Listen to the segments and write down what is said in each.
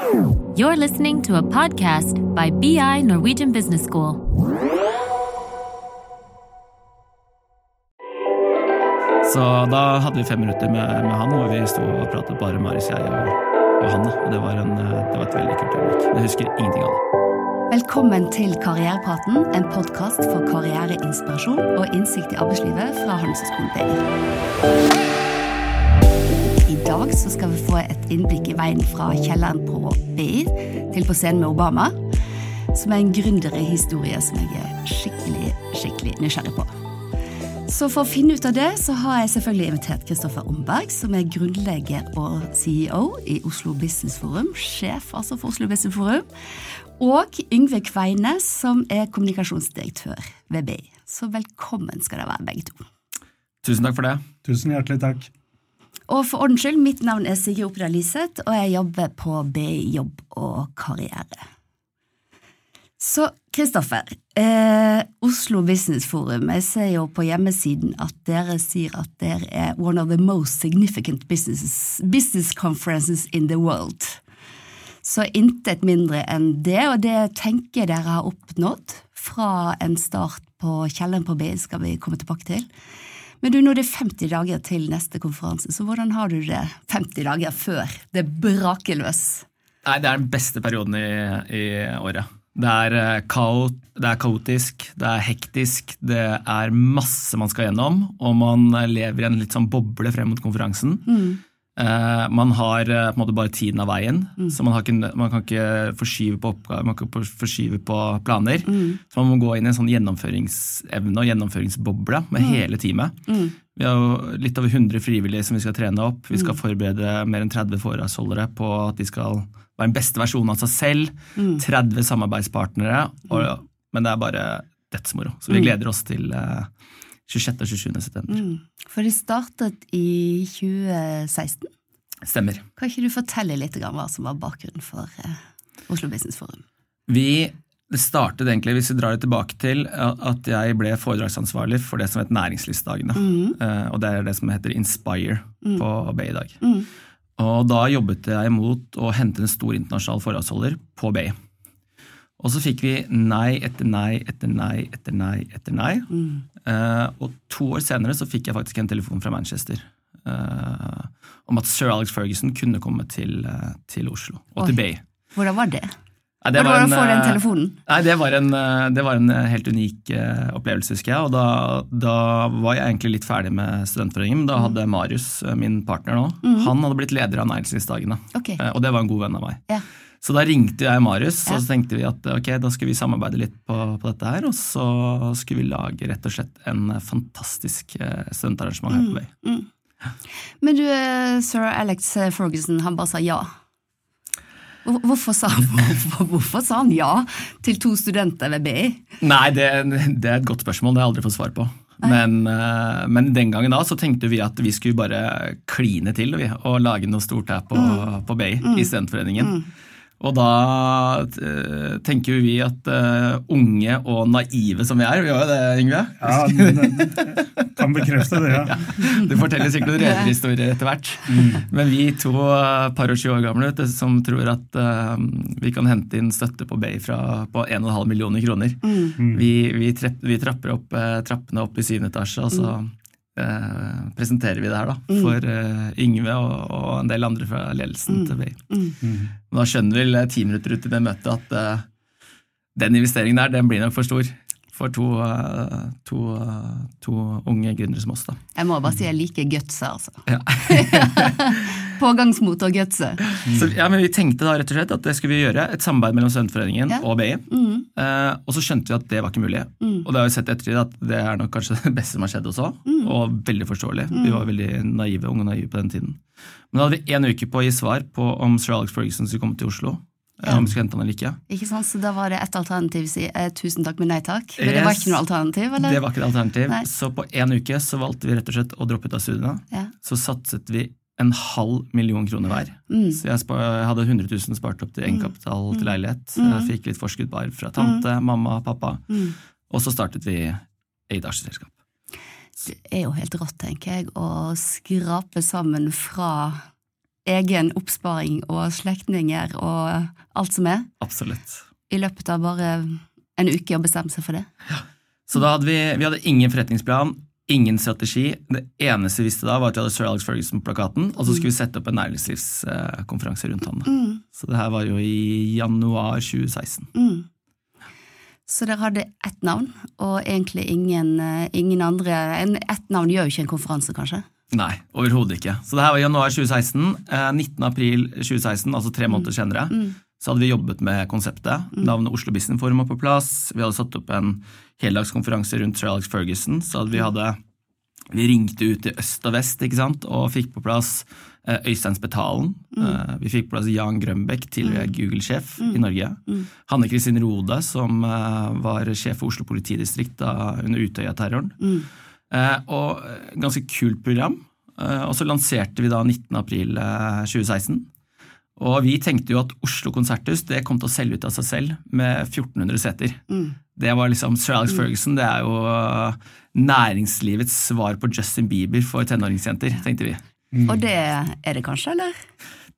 You're listening to a podcast by BI Norwegian Business School. Så da hadde vi fem minutter med, med han, hvor vi sto og pratet bare Marius, jeg og, og han. da. Og det var, en, eh, det var et veldig kult øyeblikk. Jeg husker ingenting av det. Velkommen til Karrierepraten, en podkast for karriereinspirasjon og innsikt i arbeidslivet fra Handelshøyskolen BI. I dag så skal vi få et innblikk i veien fra kjelleren på BI til på scenen med Obama, som er en gründerhistorie som jeg er skikkelig, skikkelig nysgjerrig på. Så for å finne ut av det, så har jeg selvfølgelig invitert Kristoffer Omberg, som er grunnlegger og CEO i Oslo Business Forum, sjef altså for Oslo Business Forum, og Yngve Kveine, som er kommunikasjonsdirektør ved BI. Så velkommen skal dere være, begge to. Tusen takk for det. Tusen hjertelig takk. Og for ordens skyld, mitt navn er Sigrid Oppdal Liseth, og jeg jobber på BI Jobb og Karriere. Så Kristoffer, eh, Oslo Business Forum, jeg ser jo på hjemmesiden at dere sier at dere er one of the most significant business, business conferences in the world. Så intet mindre enn det, og det tenker dere har oppnådd fra en start på kjelleren på BI, skal vi komme tilbake til. Men du, nå er det 50 dager til neste konferanse, så hvordan har du det 50 dager før det braker løs? Nei, det er den beste perioden i, i året. Det er, eh, kaot, det er kaotisk, det er hektisk, det er masse man skal gjennom, og man lever i en litt sånn boble frem mot konferansen. Eh, man har eh, på en måte bare tiden av veien, så man, har ikke, man kan ikke forskyve på oppgaver, man kan ikke forskyve på planer. Så man må gå inn i en sånn gjennomføringsevne og gjennomføringsboble med hele teamet. Vi har jo litt over 100 frivillige som vi skal trene opp. Vi skal forberede mer enn 30 foredragsholdere på at de skal være den beste versjonen av seg selv. 30 samarbeidspartnere. Og, men det er bare dødsmoro. Så vi gleder oss til eh, 26. og 27. september. For det startet i 2016. Stemmer. Kan ikke du fortelle litt om hva som var bakgrunnen for eh, Oslo Business Forum? Vi det startet egentlig, hvis vi drar det tilbake til, at jeg ble foredragsansvarlig for det som het Næringslivsdagene. Eh, Og det er det som heter Inspire på Bay i dag. Og da jobbet jeg mot å hente en stor internasjonal foredragsholder på Bay. Og så fikk vi nei etter nei etter nei etter nei etter nei. Eh, og to år senere så fikk jeg faktisk en telefon fra Manchester eh, om at sir Alex Ferguson kunne komme til, eh, til Oslo og til Bay. Hvordan var det? Nei, Hvordan var det en, den eh? Nei, det var en, eh, det var en helt unik eh, opplevelse, husker jeg. Og da, da var jeg egentlig litt ferdig med Studentforeningen. men Da hadde Marius, eh, min partner nå, han hadde blitt leder av Næringslivsdagene. Ok. Eh, Og det var en god venn av meg. Ja. Så da ringte jeg Marius, Ja. og så tenkte vi at ok, da skal vi samarbeide litt på, på dette her. Og så skulle vi lage rett og slett en fantastisk eh, studentarrangement her på Bay. Men du, eh, sir Alex Ferguson, han bare sa ja. Hvorfor sa, hvorfor, hvorfor sa han ja til to studenter ved BI? Nei, det, det er et godt spørsmål. Det har jeg aldri fått svar på. Men, eh, men den gangen da så tenkte vi at vi skulle bare kline til vi, og lage noe stort her på, på Bay i Studentforeningen. Og da eh, tenker jo vi at uh, unge og naive som vi er, vi gjør jo det, Yngve? Ja, kan bekrefte det, ja. Du forteller sikkert noen rederhistorier etter hvert. Men vi to eh, par og 20 år gamle som tror at uh, vi kan hente inn støtte på Bay fra, på 1,5 millioner kroner. Vi, vi, trepp, vi trapper opp uh, trappene opp i syvende etasje, og så eh, presenterer vi det her da, for eh, Yngve og, og en del andre fra ledelsen til Bay. Mm. da skjønner vel eh, ti minutter ut i det møtet at uh, den investeringen der, den blir nok for stor for to, eh, to, eh, to unge gründere som oss. da. Jeg må bare si jeg liker gutset, altså. Ja. Pågangsmot og gutse. Så, ja, men Vi tenkte da rett og slett at det skulle vi gjøre, et samarbeid mellom Studentforeningen Ja. og BI. Eh, og så skjønte vi at det var ikke mulig. Og det har vi sett etter at det er nok kanskje det beste som har skjedd også. òg, og veldig forståelig. Vi var veldig naive, unge og naive på den tiden. Men da hadde vi én uke på å gi svar på om sir Alex Ferguson skulle komme til Oslo. Ja. Om vi skulle hente han eller ikke. Ikke sant? Så da var det ett alternativ, si eh, tusen takk, men nei takk. Men det var ikke noe alternativ, eller? Det var ikke et alternativ. Nei. Så på én uke så valgte vi rett og slett å droppe ut av studiene. Ja. Så satset vi en halv million kroner hver. Mm. Så jeg, jeg hadde 100 000 spart opp til egenkapital til leilighet. Jeg fikk litt forskudd på arv fra tante, mamma, pappa. Mm. Og så startet vi eget aksjeselskap. Det er jo helt rått, tenker jeg, å skrape sammen fra egen oppsparing og slektninger og alt som er, Absolutt. i løpet av bare en uke å bestemme seg for det. Ja. Så da hadde vi, vi hadde ingen forretningsplan, ingen strategi. Det eneste vi visste da, var at vi hadde Sir Alex Ferguson på plakaten, og så skulle vi sette opp en næringslivskonferanse rundt han. Mm. Så det her var jo i januar 2016. Mm. Så dere hadde ett navn, og egentlig ingen, eh, ingen andre Ett navn gjør jo ikke en konferanse, kanskje? Nei, overhodet ikke. Så det her var i januar 2016. Eh, 19. april 2016, altså tre måneder senere, så hadde vi jobbet med konseptet. Navnet Oslo Business Forum var på plass. Vi hadde satt opp en heldagskonferanse rundt Sir Alex Ferguson. så vi hadde vi ringte ut i øst og vest ikke sant? og fikk på plass eh, Øystein Spetalen. Eh, Vi fikk på plass Jan Grønbekk, tidligere Google-sjef i Norge. Hanne Kristin Rode, som eh, var sjef for Oslo politidistrikt under Utøya-terroren. Og ganske kult program. Og så lanserte vi da 19. april 2016. Og vi tenkte jo at Oslo konserthus det kom til å selge ut av seg selv med 1400 seter. Det var liksom Sir Alex Ferguson, det er jo eh, næringslivets svar på Justin Bieber for tenåringsjenter, tenkte vi. Og det er det kanskje, eller?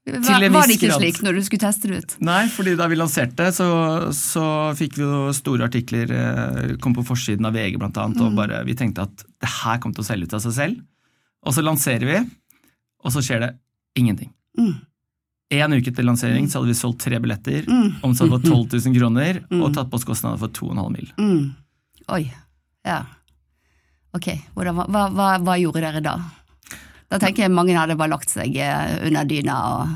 Var, var det ikke slik når du skulle teste det ut? Nei, fordi da vi lanserte, så, så fikk vi jo store artikler, eh, kom på forsiden av VG blant annet, og bare, vi tenkte at det her kom til å selge ut av seg selv. Og så lanserer vi, og så skjer det ingenting. Mm. En uke til lansering så hadde vi solgt tre billetter, omsatt for 12 000 kroner, og tatt på oss kostnader for 2,5 mil. Mm. Oi. Ja. Ok, hvordan, hva, hva, hva gjorde dere da? Da tenker jeg mange hadde bare lagt seg eh, under dyna og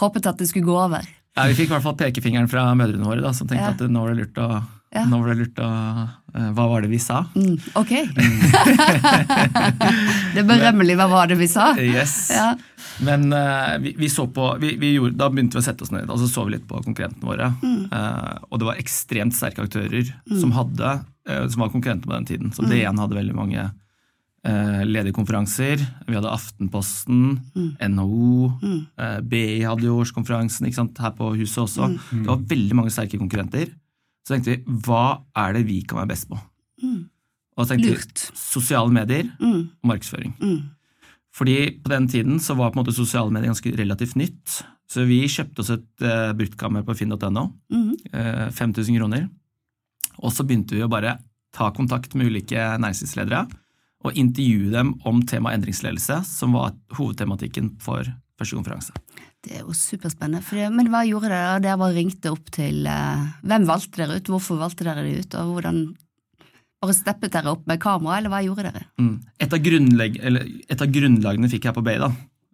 håpet at det skulle gå over. Ja, vi fikk i hvert fall pekefingeren fra mødrene våre, da, som tenkte Ja. at nå var det lurt å, Ja. nå var det lurt å eh, Hva var det vi sa? Mm. Ok. det berømmelige, hva var det vi sa? Yes. Ja. Men uh, vi, vi så på, vi, vi gjorde, da begynte vi å sette oss ned og så så vi litt på konkurrentene våre. Eh, og det var ekstremt sterke aktører som, hadde, uh, som var konkurrenter på den tiden. Så DN hadde veldig mange ledige konferanser. Vi hadde Aftenposten, NHO, eh, BI hadde jo årskonferansen her på huset også. Det var veldig mange sterke konkurrenter. Så tenkte vi hva er det vi kan være best på? Og så tenkte Lurt. vi sosiale medier og markedsføring. Fordi på den tiden så var på en måte sosiale medier ganske relativt nytt. Så vi kjøpte oss et uh, bruktkammer på finn.no. eh, 5000 kroner. Og så begynte vi å bare ta kontakt med ulike næringslivsledere og intervjue dem om temaet endringsledelse, som var hovedtematikken for første konferanse. Det er jo superspennende. For det, men hva gjorde dere? Dere bare ringte opp til eh, Hvem valgte dere ut? Hvorfor valgte dere det ut? Og hvordan Bare steppet dere opp med kamera, eller hva gjorde dere? Mm. Et, av eller, et av grunnlagene fikk jeg på Bay, da.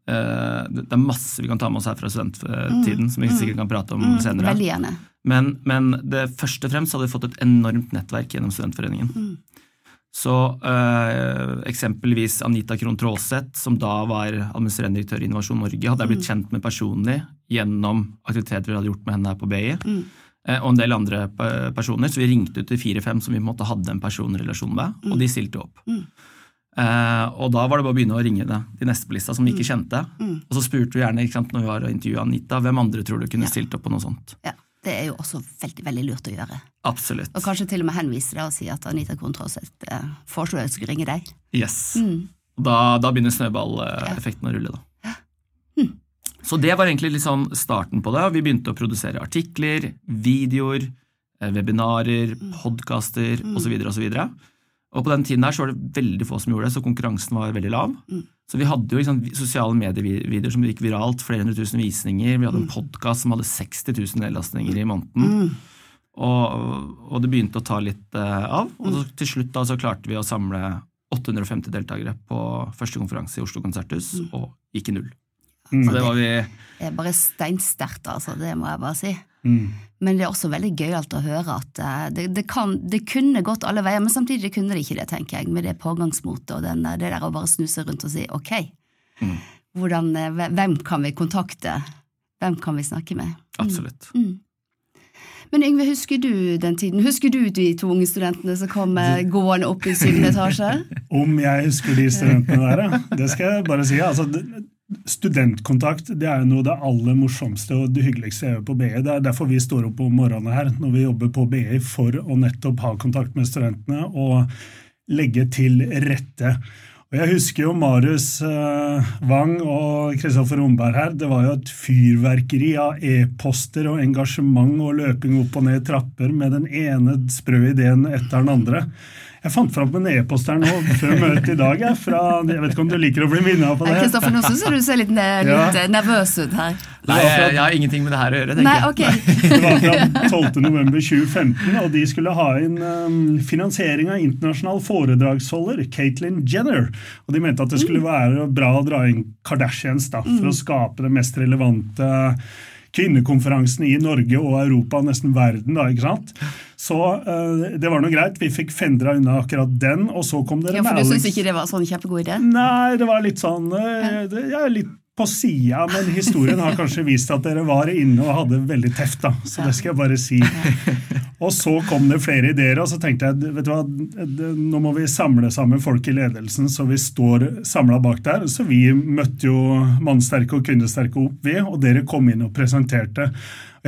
Eh, det det er masse vi kan ta med oss her fra studenttiden, som vi sikkert kan prate om senere. Veldig gjerne. Men, men det først og fremst hadde vi fått et enormt nettverk gjennom Studentforeningen. Så øh, eksempelvis Anita Krohn Traaseth, som da var administrerende direktør i Innovasjon Norge, hadde jeg blitt kjent med personlig gjennom aktiviteter vi hadde gjort med henne her på BI. Mm. Og en del andre personer, så vi ringte ut til fire-fem som vi på en måte hadde en personrelasjon med, og de stilte opp. Eh, og da var det bare å begynne å ringe det, de neste på lista som vi ikke kjente. Og så spurte vi gjerne ikke sant, når vi var og intervjua Anita, hvem andre tror du kunne stilt opp på noe sånt. Ja, Det er jo også veldig veldig lurt å gjøre. Absolutt. Og kanskje til og med henvise deg og si at Anita Krohn Traaseth eh, foreslo jeg skulle ringe deg. Yes. Mm. Da, da begynner snøballeffekten å rulle, da. Så det var egentlig litt sånn starten på det. Vi begynte å produsere artikler, videoer, eh, webinarer, podkaster osv. osv. Og på den tiden der så var det veldig få som gjorde det, så konkurransen var veldig lav. Så vi hadde jo liksom, sosiale medievideoer som gikk viralt, flere hundre tusen visninger. Vi hadde en podkast som hadde 60 000 nedlastninger i måneden. Og, og det begynte å ta litt eh, av. Og så, til slutt da så klarte vi å samle 850 deltakere på første konferanse i Oslo konserthus, og gikk i null. Så det var vi Det er bare steinsterkt, altså. Det må jeg bare si. Mm. Men det er også veldig gøyalt å høre at eh, det, det, kan, det kunne gått alle veier, men samtidig kunne det ikke det, tenker jeg, med det pågangsmotet og den, det der å bare snuse rundt og si ok, hvordan, eh, hvem kan vi kontakte, hvem kan vi snakke med? Absolutt. Men Yngve, husker du den tiden? Husker du de to unge studentene som kom eh, gående opp i syvende etasje? Om jeg husker de studentene der, ja. Det skal jeg bare si. Altså, studentkontakt det er jo noe av det aller morsomste og det hyggeligste jeg gjør på BI. Det er derfor vi står opp om morgenen her når vi jobber på BI, for å nettopp ha kontakt med studentene og legge til rette. Og Jeg husker jo Marius eh, Wang og Kristoffer Romberg her. Det var jo et fyrverkeri av e-poster og engasjement og løping opp og ned trapper med den ene sprø ideen etter den andre. Jeg fant fram en e-post her nå før møtet i dag. Jeg, fra, jeg vet ikke om du liker å bli minnet på det? Kristoffer, nå syns jeg du ser litt, litt Ja. eh, nervøs ut her. Nei, jeg, jeg har ingenting med det her å gjøre. tenker Nei, jeg. ok. Det var fra 12.11.2015, og de skulle ha inn um, finansiering av internasjonal foredragsholder, Caitlyn Jenner. Og de mente at det skulle være bra å dra inn Kardashians da, for å skape det mest relevante kvinnekonferansen i Norge og Europa nesten verden. da, ikke sant? Så eh, det var noe greit. Vi fikk fendra unna akkurat den, og så kom dere Ja, for med du Alex. syns ikke det var sånn kjempegod idé? Nei, det var litt sånn ja, Jeg er litt på sida, men historien har kanskje vist at dere var inne og hadde veldig teft, da. Så det skal jeg bare si. Og så kom det flere ideer, og så tenkte jeg vet du hva, nå må vi samle sammen folk i ledelsen så vi står samla bak der. Så vi møtte jo mannsterke og kvinnesterke opp, vi, og dere kom inn og presenterte.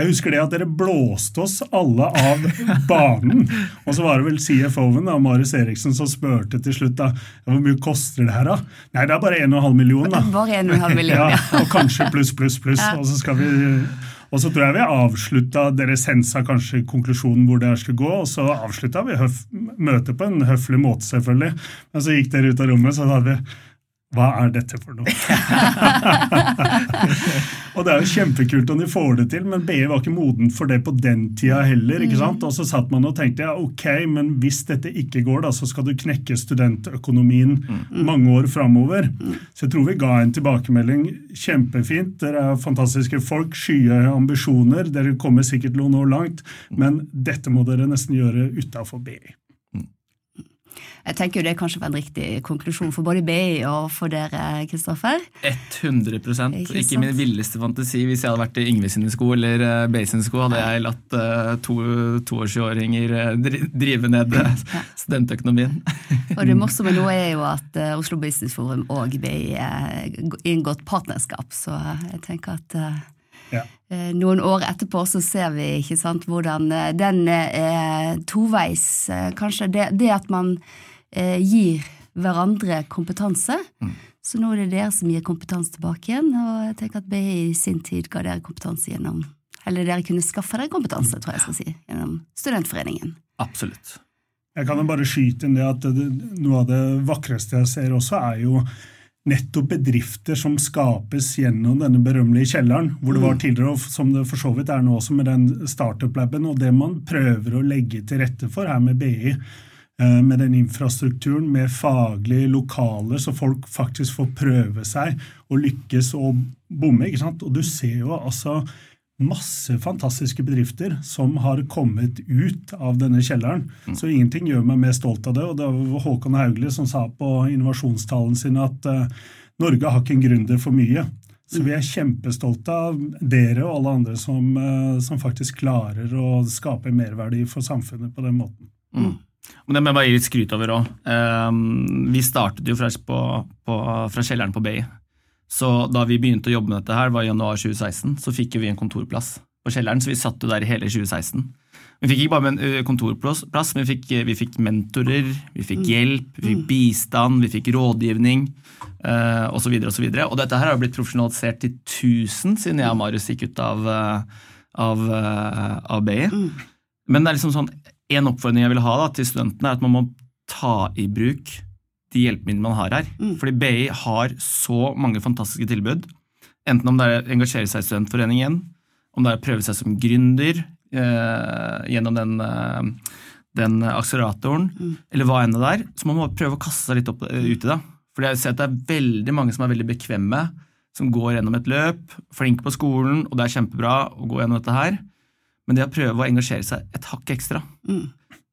Jeg husker det at dere blåste oss alle av banen. Og så var det vel CFO-en, da, Marius Eriksen, som spurte til slutt da, hvor mye koster det her. da? Nei, det er bare 1,5 million. da. Bare 1,5 million, Ja, ja. og kanskje pluss, pluss, pluss. Og så skal vi... Og så tror jeg vi avslutta Dere sensa kanskje konklusjonen hvor det her skulle gå, og så avslutta vi møtet på en høflig måte, selvfølgelig. Men så gikk dere ut av rommet, så hadde vi hva er dette for noe? og det er jo kjempekult om de får det til, men BI var ikke moden for det på den tida heller. ikke sant? Og så satt man og tenkte ja, ok, men hvis dette ikke går, da, så skal du knekke studentøkonomien mange år framover. Så jeg tror vi ga en tilbakemelding kjempefint. Dere er fantastiske folk, skyhøye ambisjoner. Dere kommer sikkert til å nå langt, men dette må dere nesten gjøre utafor BI. Jeg tenker jo det kanskje var en riktig konklusjon for både BI og for dere, Kristoffer. 100 Ikke Ikke, min villeste fantasi. Hvis jeg hadde vært i Yngve sine sko eller BI sine sko, hadde jeg latt uh, to, toårsjåringer eh, dri drive ned eh, studentøkonomien. Og det morsomme nå er jo at eh, Oslo Business Forum og BI er inngått partnerskap, så jeg tenker at eh, Ja. eh, noen år etterpå så ser vi ikke sant, hvordan eh, den er toveis. eh, Kanskje det, det at man eh, gir hverandre kompetanse. Så nå er det dere som gir kompetanse tilbake igjen, og jeg tenker at BI i sin tid ga dere kompetanse gjennom Eller dere kunne skaffe dere kompetanse, tror jeg jeg skal si, gjennom Studentforeningen. Absolutt. Jeg kan jo bare skyte inn det at det, noe av det vakreste jeg ser også, er jo nettopp bedrifter som skapes gjennom denne berømmelige kjelleren, hvor det var tidligere, og som det for så vidt er nå også med den startup-laben, og det man prøver å legge til rette for her med BI, eh, med den infrastrukturen, med faglige lokaler, så folk faktisk får prøve seg og lykkes og bomme. ikke sant? Og du ser jo altså masse fantastiske bedrifter som har kommet ut av denne kjelleren. Så ingenting gjør meg mer stolt av det. Og det var Håkon Hauglie som sa på innovasjonstalen sin at uh, Norge har ikke en gründer for mye. Så vi er kjempestolte av dere og alle andre som, uh, som faktisk klarer å skape merverdi for samfunnet på den måten. Mm. Men det må jeg bare gi litt skryt over òg. vi startet jo fra, på, på, fra kjelleren på Bay. Så da vi begynte å jobbe med dette, her, var i januar 2016, så fikk vi en kontorplass på kjelleren. Så vi satt jo der i hele 2016. Vi fikk ikke bare en kontorplass, men vi fikk, vi fikk mentorer, vi fikk hjelp, vi fikk bistand, vi fikk rådgivning eh, osv. Og, så videre. og dette her har blitt profesjonalisert til 1000 siden jeg og Marius gikk ut av, eh, av, eh, av BI. Men det er liksom sånn, en oppfordring jeg vil ha da, til studentene, er at man må ta i bruk de hjelpemidlene man har her. Fordi BI har så mange fantastiske tilbud. Enten om det er å engasjere seg i studentforeningen, om det er å prøve seg som gründer eh, gjennom den, eh, den akseleratoren, eller hva enn det er. Så man må prøve å kaste seg litt opp, eh, ut i det. Fordi jeg ser at det er veldig mange som er veldig bekvemme, som går gjennom et løp, flinke på skolen, og det er kjempebra å gå gjennom dette her. Men det å prøve å engasjere seg et hakk ekstra.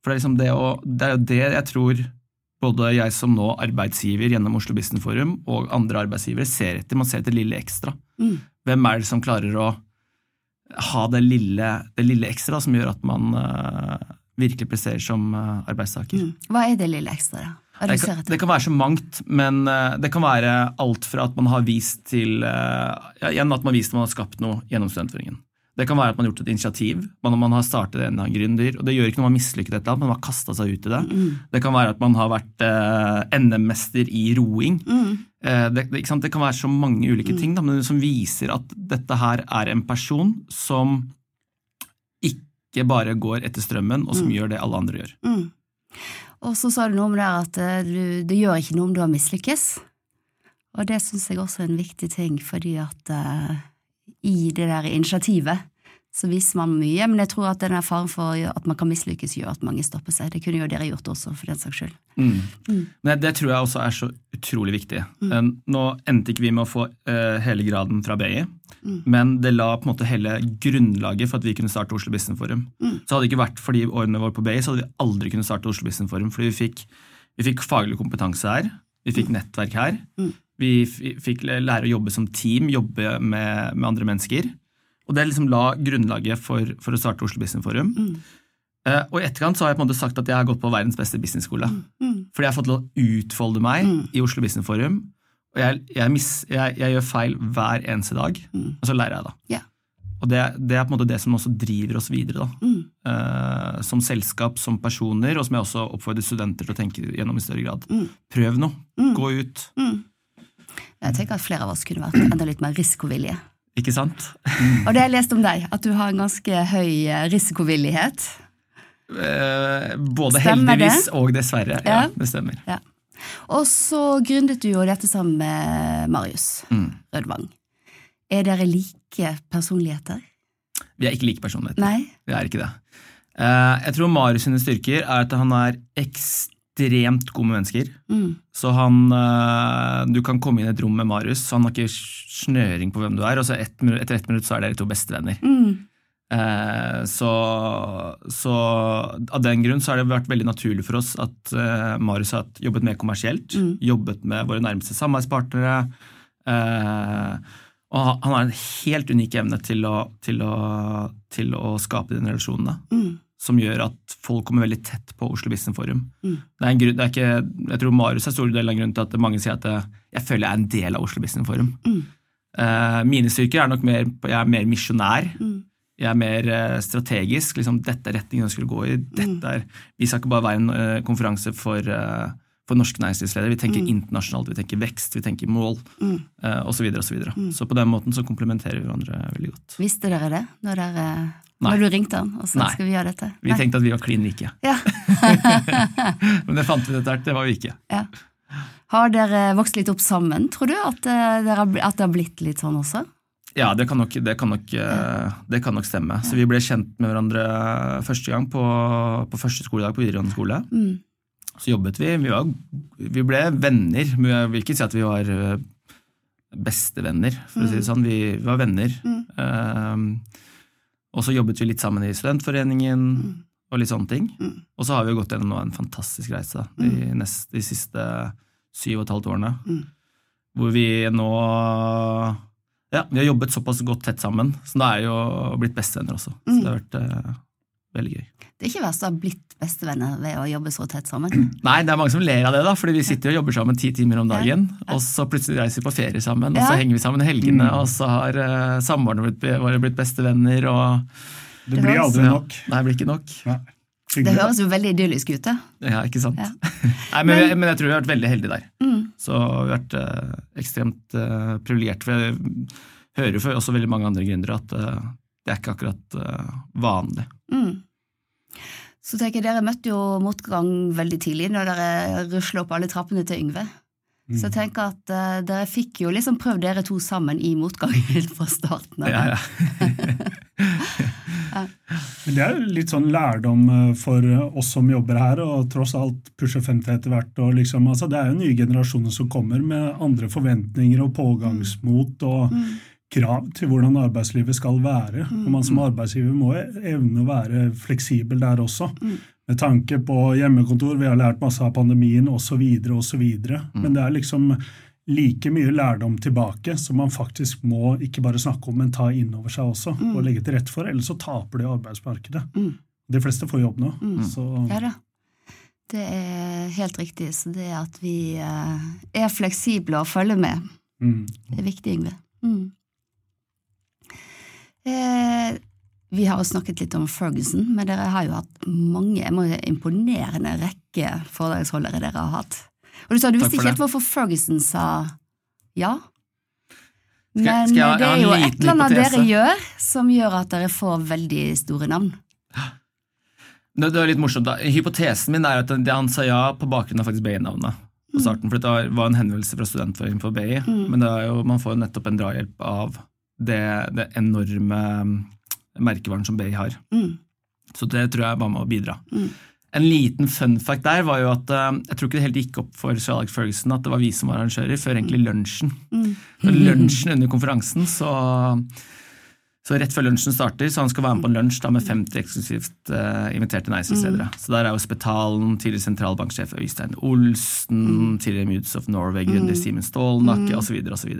For det er, liksom det, å, det er jo det jeg tror både jeg som nå arbeidsgiver gjennom Oslo Business Forum og andre arbeidsgivere ser etter. Man ser etter lille ekstra. Hvem er det som klarer å ha det lille, det lille ekstra som gjør at man uh, virkelig presterer som uh, arbeidstaker? Hva er det lille ekstra, da? Det kan, det kan være så mangt, men eh, det kan være alt fra at man har vist til ja, igjen at man har vist at man har skapt noe gjennom studentforeningen. Det kan være at man har gjort et initiativ, man, man har startet en gründer. og Det gjør ikke noe man har mislykket et eller annet, men man har kasta seg ut i det. Det kan være at man har vært eh, NM-mester i roing. Eh, det, det, det kan være så mange ulike ting da, men som viser at dette her er en person som ikke bare går etter strømmen, og som gjør det alle andre gjør. Mm. Og så sa du noe om det at du, du, gjør ikke noe om du har mislykkes. Og det syns jeg også er en viktig ting, fordi at eh, i det der initiativet så viser man mye, men jeg tror at den der faren for at man kan mislykkes, gjør at mange stopper seg. Det kunne jo dere gjort også, for den saks skyld. Mm. Mm. Men det tror jeg også er så utrolig viktig. Mm. Nå endte ikke vi med å få uh, hele graden fra BI, Mm. men det la på en måte hele grunnlaget for at vi kunne starte Oslo Business Forum. Mm. Så hadde det ikke vært for de årene våre på BI, så hadde vi aldri kunnet starte Oslo Business Forum, fordi vi fikk, vi fikk faglig kompetanse her, vi fikk nettverk her, Mm. Vi fikk lære å jobbe som team, jobbe med, med andre mennesker. Og det liksom la grunnlaget for, for å starte Oslo Business Forum. Mm. Uh, og i etterkant så har jeg på en måte sagt at jeg har gått på verdens beste businessskole. Mm. Fordi jeg har fått lov å utfolde meg Mm. i Oslo Business Forum. Og jeg, jeg, miss, jeg, jeg gjør feil hver eneste dag, Mm. og så lærer jeg da. Yeah. Og det, det er på en måte det som også driver oss videre, da. Mm. Eh, som selskap, som personer, og som jeg også oppfordrer studenter til å tenke gjennom i større grad. Mm. Prøv noe. Mm. Gå ut. Jeg tenker at flere av oss kunne vært enda litt mer risikovillige. Ikke sant? Og det har jeg lest om deg, at du har en ganske høy eh, risikovillighet. Eh, både Stemmer det? heldigvis og dessverre. Ja, Ja. det stemmer. Ja. Og så gründet du jo dette sammen med Marius Mm. Rødvang. Er dere like personligheter? Vi er ikke like personligheter. Nei? Vi er ikke det. Eh, jeg tror Marius sine styrker er at han er ekstremt god med mennesker. Mm. Så han eh, Du kan komme inn i et rom med Marius, så han har ikke snøring på hvem du er, og så ett minutt, etter ett minutt så er dere to bestevenner. Mm. Eh, så, så av den grunn så har det vært veldig naturlig for oss at eh, Marius har jobbet mer kommersielt, Mm. jobbet med våre nærmeste samarbeidspartnere. eh, og han- har en helt unik evne til å, til å, til å skape den relasjonene Mm. Som gjør at folk kommer veldig tett på Oslo Business Forum. Mm. Det er en grunn, det er ikke, jeg tror Marius er stor del av grunnen til at mange sier at jeg føler jeg er en del av Oslo Business Forum. Mm. Uh, mine styrker er nok mer Jeg er mer misjonær. Mm. Jeg er mer eh, strategisk. Liksom, dette er retningen jeg skulle gå i. Mm. Dette er, vi skal ikke bare være en uh, konferanse for, uh, for norske næringslivsledere. Vi tenker Mm. internasjonalt, vi tenker vekst, vi tenker mål Mm. uh, osv. Så, videre, og så, videre. Mm. så på den måten så komplementerer vi hverandre veldig godt. Visste dere det når, dere, Nei. når du ringte han og sa skal vi gjøre dette? Nei. Vi tenkte at vi var klin like. Ja. Men det fant vi etter hvert. Det var vi ikke. ja. Har dere vokst litt opp sammen, tror du? At, eh, dere, at det har blitt litt sånn også? Ja, det kan nok, det kan nok, eh, det kan nok stemme. Så vi ble kjent med hverandre første gang på, på første skoledag på videregående skole. Mm. Så jobbet vi. Vi, var, vi ble venner, men jeg vil ikke si at vi var eh, bestevenner, for å si det sånn. Vi, var venner. Mm. Eh, og så jobbet vi litt sammen i studentforeningen og litt sånne ting. Mm. Og så har vi jo gått gjennom nå en fantastisk reise de, neste, de siste syv og et halvt årene. Mm. Hvor vi nå Ja, vi har jobbet såpass godt tett sammen, så da er jo blitt bestevenner også. Så Mm. det har vært eh, veldig gøy. Det er ikke verst å ha blitt bestevenner ved å jobbe så tett sammen. Nei, det er mange som ler av det, da, fordi vi sitter og jobber sammen ti timer om dagen, Ja. og så plutselig reiser vi på ferie sammen, og Ja. så henger vi sammen i helgene, Mm. og så har uh, samboerne våre blitt bestevenner, og Det blir aldri ja, nok. Nei, det blir ikke nok. Nei. Det høres jo veldig idyllisk ut, da. Ja, ikke sant? Ja. Nei, men, Men- jeg, men jeg tror vi har vært veldig heldige der. Mm. Så vi har vært uh, ekstremt uh, privilegerte. For jeg hører jo også veldig mange andre gründere at uh, det er ikke akkurat uh, vanlig. Mm. Så tenker jeg, Dere møtte jo motgang veldig tidlig når dere rusla opp alle trappene til Yngve. Mm. Så jeg tenker at uh, dere fikk jo liksom prøvd dere to sammen i motgangen fra starten av. Ja, ja. Men det er jo litt sånn lærdom eh, for oss som jobber her, og tross alt pusher 50 etter hvert. Og liksom, altså, det er jo nye generasjoner som kommer med andre forventninger og pågangsmot og Mm. Krav til hvordan arbeidslivet skal være. Og man som arbeidsgiver må evne å være fleksibel der også. Mm. Med tanke på hjemmekontor, vi har lært masse av pandemien osv. osv. Men det er liksom like mye lærdom tilbake som man faktisk må ikke bare snakke om, men ta inn over seg også. Og legge til rette for, ellers så taper de arbeidsmarkedet. Mm. De fleste får jobb nå. Mm. Så Ja da. Det er helt riktig. Så det at vi eh, er fleksible og følger med, mm. det er viktig, Yngve. Mm. Eh, Vi har jo snakket litt om Ferguson, men dere har jo hatt mange jeg må si, imponerende rekke foredragsholdere dere har hatt. Og du sa du visste ikke helt hvorfor Ferguson sa ja. Skal jeg- Men skal jeg det er jo et eller annet dere gjør som gjør at dere får veldig store navn. Det, det var litt morsomt da. Hypotesen min er at det, han sa ja på bakgrunn av faktisk BI-navnet på starten. For det var- en henvendelse fra Studentforeningen for BI, men det er jo, man får jo nettopp en drahjelp av det, det enorme mm, merkevaren som BI har. Mm. Så det tror jeg var med å bidra. Mm. En liten fun fact der var jo at eh, jeg tror ikke det helt gikk opp for Sir Alex Ferguson at det var vi som var arrangører, før egentlig lunsjen. Mm. Lunsjen under konferansen, så, så rett før lunsjen starter, så han skal være med på en lunsj da, med 50 eksklusivt uh, inviterte næringslivsledere. Så der er jo Spetalen, tidligere sentralbanksjef Øystein Olsen, tidligere Moods of Norway, gründer Simen Stålnakke osv. osv.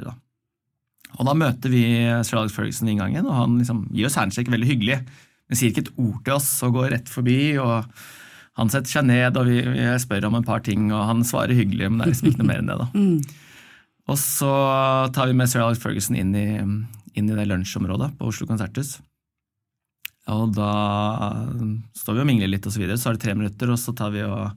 Og da møter vi Sir Alex Ferguson i inngangen, og han liksom gir oss handshake veldig hyggelig. Men sier ikke et ord til oss og går rett forbi. og Han setter seg ned, og vi, vi spør om en par ting, og han svarer hyggelig, men det er liksom ikke noe mer enn det. da. Og så tar vi med Sir Alex Ferguson inn i, inn i det lunsjområdet på Oslo Konserthus. Og da står vi og mingler litt, og så videre. Så er det tre minutter, og så tar vi og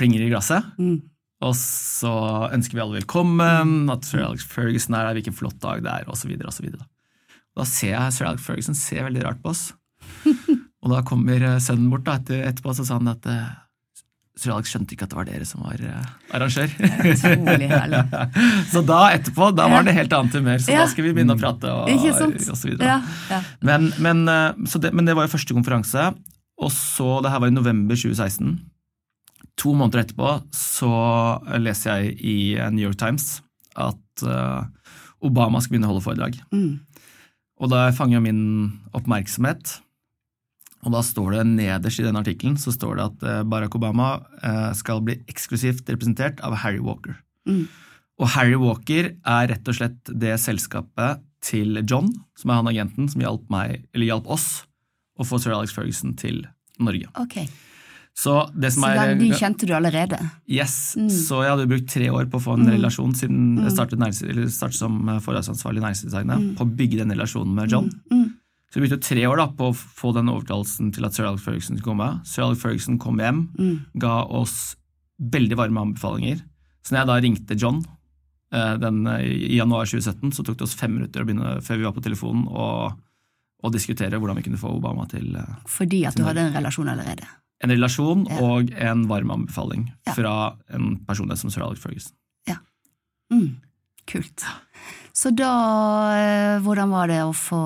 plinger i glasset. Mm. Og så ønsker vi alle velkommen, at Sir Alex Ferguson er der, hvilken flott dag det er, osv. Da. da ser jeg Sir Alex Ferguson ser veldig rart på oss. og da kommer eh, sønnen bort da, etter, etterpå, så sa han at eh, Sir Alex skjønte ikke at det var dere som var eh, arrangør. Utrolig herlig. så da etterpå, da var det helt annet humør, så Ja. da skal vi begynne å prate. Og, og så videre. Ja, ja. Men, men, så det, men det var jo første konferanse, og så, det her var i november 2016. To måneder etterpå så leser jeg i eh, New York Times at eh, Obama skal begynne å holde foredrag. Mm. Og da fanger min oppmerksomhet, og da står det nederst i den artikkelen så står det at eh, Barack Obama skal bli eksklusivt representert av Harry Walker. Mm. Og Harry Walker er rett og slett det selskapet til John, som er han agenten som hjalp, meg, hjalp oss å få Sir Alex Ferguson til Norge. Ok, Så det som Så er de kjente du allerede? Yes, Mm. så jeg hadde brukt tre år på å få en relasjon siden jeg startet, nærings- eller startet som forholdsansvarlig i Næringslivsdesignet, på å bygge den relasjonen med John. Mm. Så vi brukte tre år da på å få den overtalelsen til at Sir Alex Ferguson skulle komme. Sir Alex Ferguson kom hjem, Mm. ga oss veldig varme anbefalinger. Så når jeg da ringte John eh, den, eh, i januar 2017, så tok det oss fem minutter begynne, før vi var på telefonen og, og diskutere hvordan vi kunne få Obama til eh, Fordi at du hadde en relasjon allerede? En relasjon Ja. og en varm anbefaling Ja. fra en personlighet som Sir Alex Ferguson. Mm. Kult. Så da, eh, hvordan var det å få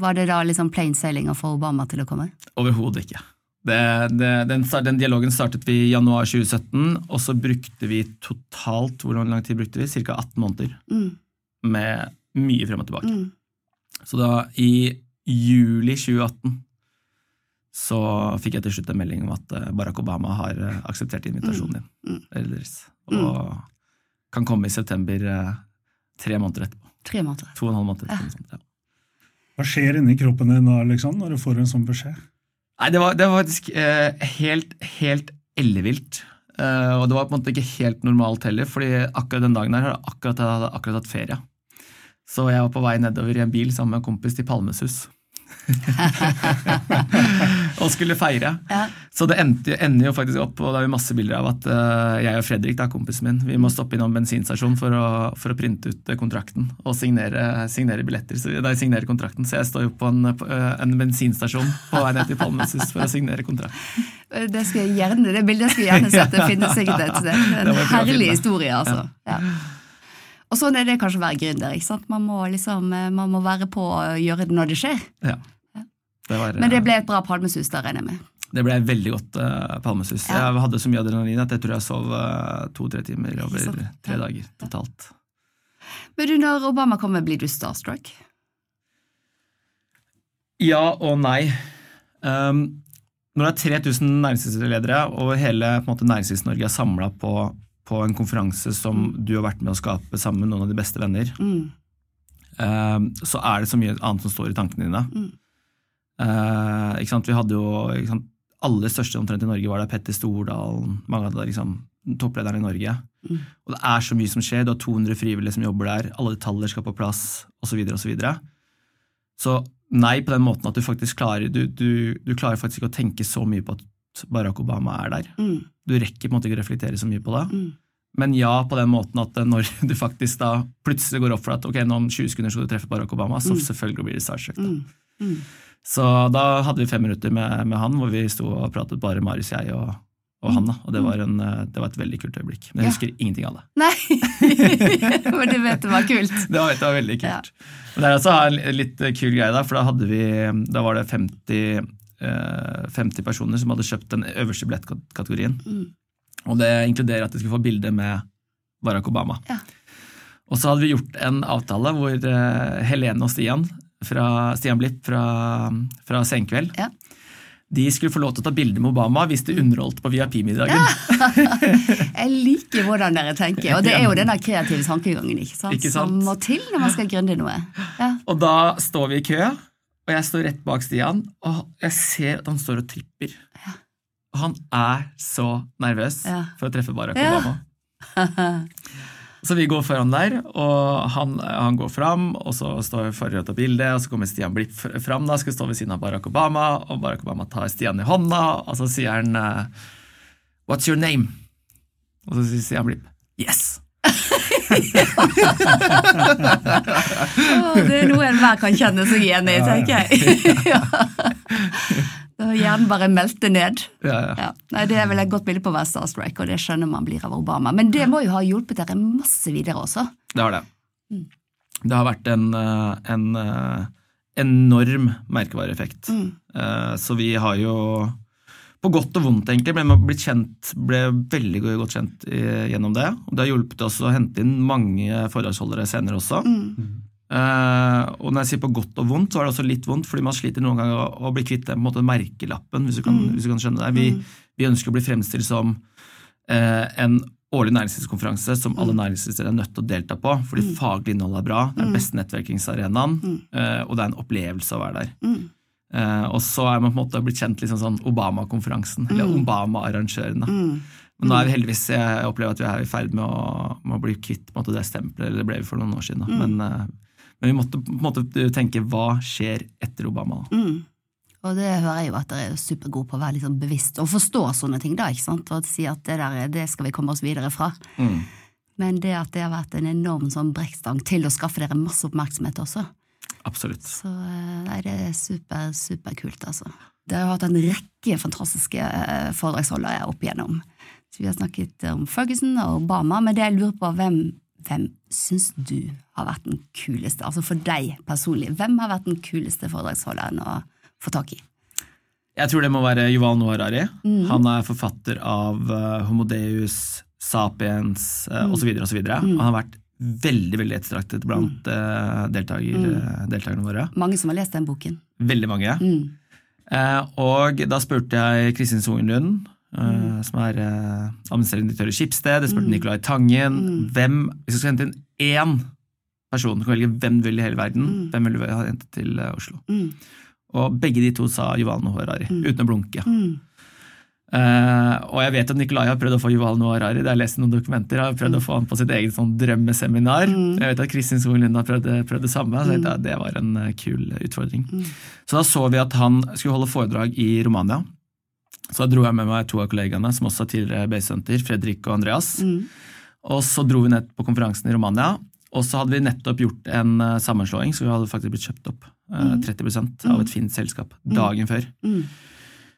Var det da liksom plain sailing å få Obama til å komme? Overhodet ikke. Det, det, den, den dialogen startet vi i januar 2017, og så brukte vi totalt hvor lang tid brukte vi? Ca. 18 måneder. Mm. Med mye frem og tilbake. Mm. Så da, i juli 2018, så fikk jeg til slutt en melding om at eh, Barack Obama har eh, akseptert invitasjonen din. Mm. Eller deres. Og kan komme i september eh, tre måneder etterpå. Tre måneder. To og en halv måned etterpå. Ja. Hva skjer inni kroppen din da, liksom, når du får en sånn beskjed? Nei, det var, det var faktisk eh, helt, helt ellevilt. Eh, og det var på en måte ikke helt normalt heller, fordi akkurat den dagen her hadde jeg akkurat, jeg hadde akkurat hatt ferie. Så jeg var på vei nedover i en bil sammen med en kompis til Palmesus. og skulle feire. Ja. Så det endte, ender jo faktisk opp, og det er jo masse bilder av at uh, jeg og Fredrik, da, kompisen min, vi må stoppe innom bensinstasjonen for for å printe ut eh, kontrakten og signere, signere billetter. Så, nei, signere kontrakten. Så jeg står jo på en, på, eh, en bensinstasjon på vei ned til Palmesus for å signere kontrakten. Det, skal jeg gjerne, det bildet skal jeg gjerne sett. Det finnes sikkert et sted. En herlig historie, altså. Ja. Og sånn er det kanskje å være gründer. ikke sant? Man må, liksom, eh, man må være på å gjøre det når det skjer. Ja. Det, var, Men det eh, ble et bra palmesus, da regner jeg med. det ble veldig godt uh, Palmesus. Ja. Jeg hadde så mye adrenalin at jeg tror jeg sov uh, to-tre timer over tre dager totalt. Men du, når Obama kommer, blir du starstruck? Ja og nei. Um, når det er 3000 næringslivsledere og hele måte, Næringslivs-Norge er samla på, på en konferanse som du har vært med å skape sammen med noen av de beste venner, Mm. um, så er det så mye annet som står i tankene dine. Mm. Sant? Vi hadde jo? Aller største omtrent i Norge var der. Petter Stordalen, mange av de liksom, topplederne i Norge. Mm. Og det er så mye som skjer. Du har 200 frivillige som jobber der, alle detaljer skal på plass, osv. Så, videre, og så, så Nei, på den måten at du faktisk klarer du, du, du klarer faktisk ikke å tenke så mye på at Barack Obama er der. Mm. Du rekker på en måte ikke å reflektere så mye på det. Mm. Men ja, på den måten at når du faktisk da plutselig går opp for at ok, nå om 20 sekunder skal du treffe Barack Obama, så selvfølgelig blir det starstruck. da. Mm. Mm. Så da hadde vi fem minutter med, med han, hvor vi sto og pratet bare Marius, jeg og, og han. da. Og det var, en, eh, det var et veldig kult øyeblikk. Men jeg Ja. husker ingenting av det. Nei, For du vet det var kult. Det var, det var veldig kult. Men det er også en litt kul greie, da, for da, hadde vi, da var det 50, eh, 50 personer som hadde kjøpt den øverste billettkategorien. Mm. Og det inkluderer at de skulle få bilde med Barack Obama. Ja. Og så hadde vi gjort en avtale hvor eh, Helene og Stian, fra, Stian Blipp fra, fra Senkveld, Ja. de skulle få lov til å ta bilde med Obama hvis de underholdt på VIP-middagen. Jeg liker hvordan dere tenker, og det er jo den der kreative tankegangen ikke sant? Ikke sant? som må til når man skal gründe noe. Ja. Og da står vi i kø, og jeg står rett bak Stian, og jeg ser at han står og tripper. Og han er så nervøs Ja. for å treffe Barack Ja. Obama. Så vi går foran der, og han, han går fram, og så står vi for å ta bilde, og så kommer Stian Blipp fr- fram, da, skal stå ved siden av Barack Obama, og Barack Obama tar Stian i hånda, og så sier han eh, What's your name? Og så sier Stian Blipp Yes! Å, det er noe enhver kan kjenne seg igjen i, tenker jeg. ja. Da hjernen bare meldte ned. Ja, ja. Ja. Nei, Det er vel et godt bilde på å være starstrike, og det skjønner man blir av Obama. Men det må jo ha hjulpet dere masse videre også. Det har det. Mm. Det har vært en, eh, en eh, enorm merkevareeffekt. Mm. Eh, Så vi har jo, på godt og vondt egentlig, ble, blitt kjent, ble veldig godt kjent i- gjennom det. Det har hjulpet oss å hente inn mange foredragsholdere senere også. Mm. Uh, og når jeg sier på godt og vondt, så er det også litt vondt, fordi man sliter noen ganger å, å bli kvitt den merkelappen, hvis du kan, Mm. hvis du kan skjønne det. Vi, vi ønsker å bli fremstilt som uh, en årlig næringslivskonferanse som alle næringslivsledere er nødt til å delta på, fordi faglig innhold er bra, det er den beste nettverkingsarenaen, uh, og det er en opplevelse å være der. Mm. Eh, og så er man på en måte blitt kjent liksom sånn Obama-konferansen, eller Obama-arrangøren. Mm. Men nå er vi heldigvis, jeg opplever at vi er i ferd med å, med å bli kvitt på en måte, det stempelet, eller det ble vi for noen år siden. Da. Men, uh, men vi måtte på en måte tenke hva skjer etter Obama? da? Mm. Og det hører jeg jo at dere er supergode på å være sånn bevisst og forstå sånne ting, da, ikke sant? Og si at det der, det skal vi komme oss videre fra. Mm. Men det at det har vært en enorm sånn brekkstang til å skaffe dere masse oppmerksomhet også. Absolutt. Så eh, nei, det er super, superkult, altså. Det har hatt en rekke fantastiske eh, foredragsholdere opp igjennom. Så vi har snakket om Ferguson og Obama, men det jeg lurer på, hvem, hvem syns du har vært den kuleste, altså for deg personlig, hvem har vært den kuleste foredragsholderen å få tak i? Jeg tror det må være Yuval Noah Harari. Mm. Han er forfatter av eh, Homodeus, Sapiens Mm. osv. osv. Han har vært veldig veldig ettertraktet blant mm. deltaker, Mm. eh, deltakerne våre. Mange som har lest den boken. Veldig mange. Mm. Eh, og da spurte jeg Kristin Sogenlund, eh, Mm. som er eh, administrerende direktør i Skipsted. Jeg spurte Nicolai Tangen. Mm. Hvem, hvis du skal hente inn én person, du kan velge hvem du vil i hele verden, Mm. hvem vil du ha hentet til eh, Oslo? Mm. Og begge de to sa Harari, Mm. uten å blunke. Mm. Eh, og jeg vet at Nikolai har prøvd å få Yuval Noah Harari, det har jeg lest noen dokumenter, har prøvd å få han på sitt eget sånn drømmeseminar. Mm. Jeg vet at Kristin Sogen Lund har prøvd, prøvd det samme, så jeg det var en eh, kul utfordring. Mm. Så da så vi at han skulle holde foredrag i Romania. Så da dro jeg med meg to av kollegaene, som også er tidligere basehunter, Fredrik og Andreas. Mm. Og så dro vi ned på konferansen i Romania, og så hadde vi nettopp gjort en eh, sammenslåing, så vi hadde faktisk blitt kjøpt opp uh, 30% av et fint selskap dagen før.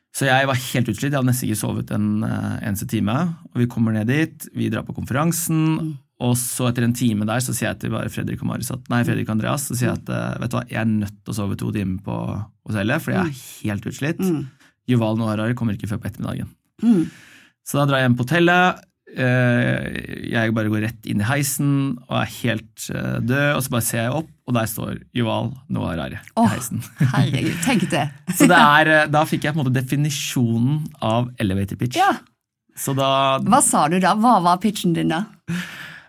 Mm. Så jeg var helt utslitt, jeg hadde nesten ikke sovet en eh, eneste time. Og vi kommer ned dit, vi drar på konferansen, og så etter en time der så sier jeg til bare Fredrik og, Marius at, nei, Fredrik Andreas så sier jeg at eh, vet du hva, jeg er nødt til å sove to timer på hotellet, for jeg er helt utslitt. Mm. Yuval Noah kommer ikke før på ettermiddagen. Mm. Så da drar jeg hjem på hotellet. eh, Jeg bare går rett inn i heisen og er helt død, og så bare ser jeg opp, og der står Yuval Noah Harari Åh. i heisen. Herregud, tenk det. Så det er, eh, da fikk jeg på en måte definisjonen av elevator pitch. Ja. Så da Hva sa du da? Hva var pitchen din da?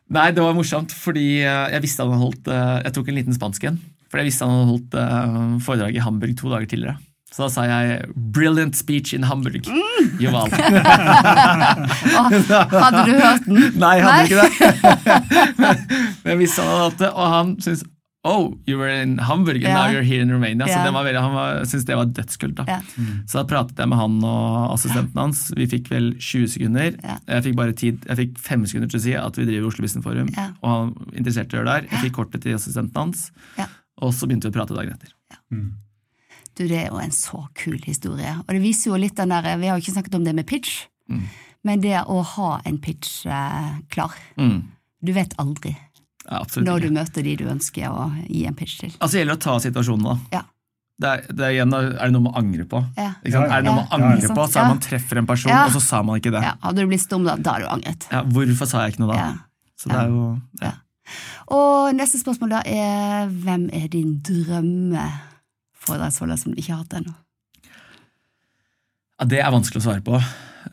Nei, det var morsomt, fordi eh, jeg visste han hadde holdt eh, Jeg tok en liten spansk en. For jeg visste han hadde holdt foredrag i Hamburg to dager tidligere. Så da sa jeg 'brilliant speech in Hamburg'. Joval. Åh, hadde du hørt den? Nei, jeg hadde Nei. ikke det. Men jeg visste han hadde hatt det, og han syntes Oh, you were in Hamburg, and Ja. now you're here in Romania. Så det var veldig, Han syntes det var dødskult. da. Ja. Så da pratet jeg med han og assistenten hans. Vi fikk vel 20 sekunder. Ja. Jeg fikk bare tid, jeg fikk fem sekunder til å si at vi driver Oslo Business Forum. Ja. Og han var interessert i å gjøre det der. Jeg fikk kortet til assistenten hans, Ja. og så begynte vi å prate dagen etter. Du, det er jo en så kul historie. Og det viser jo litt den der Vi har jo ikke snakket om det med pitch, men det å ha en pitch eh, klar. Mm. Du vet aldri Ja, absolutt når ikke. du møter de du ønsker å gi en pitch til. Altså, det gjelder å ta situasjonen, da. Ja. Det er, det er, igjen, er det noe man angrer på? Ja. Er det noe man angrer ja. på, så er man treffer en person, Ja. og så sa man ikke det. Ja, hadde du blitt stum da, da har du angret. Ja, hvorfor sa jeg ikke noe da? Ja. Så det er jo ja. Og neste spørsmål da er hvem er din drømmeforedragsholder som du ikke har hatt ennå? Ja, det er vanskelig å svare på.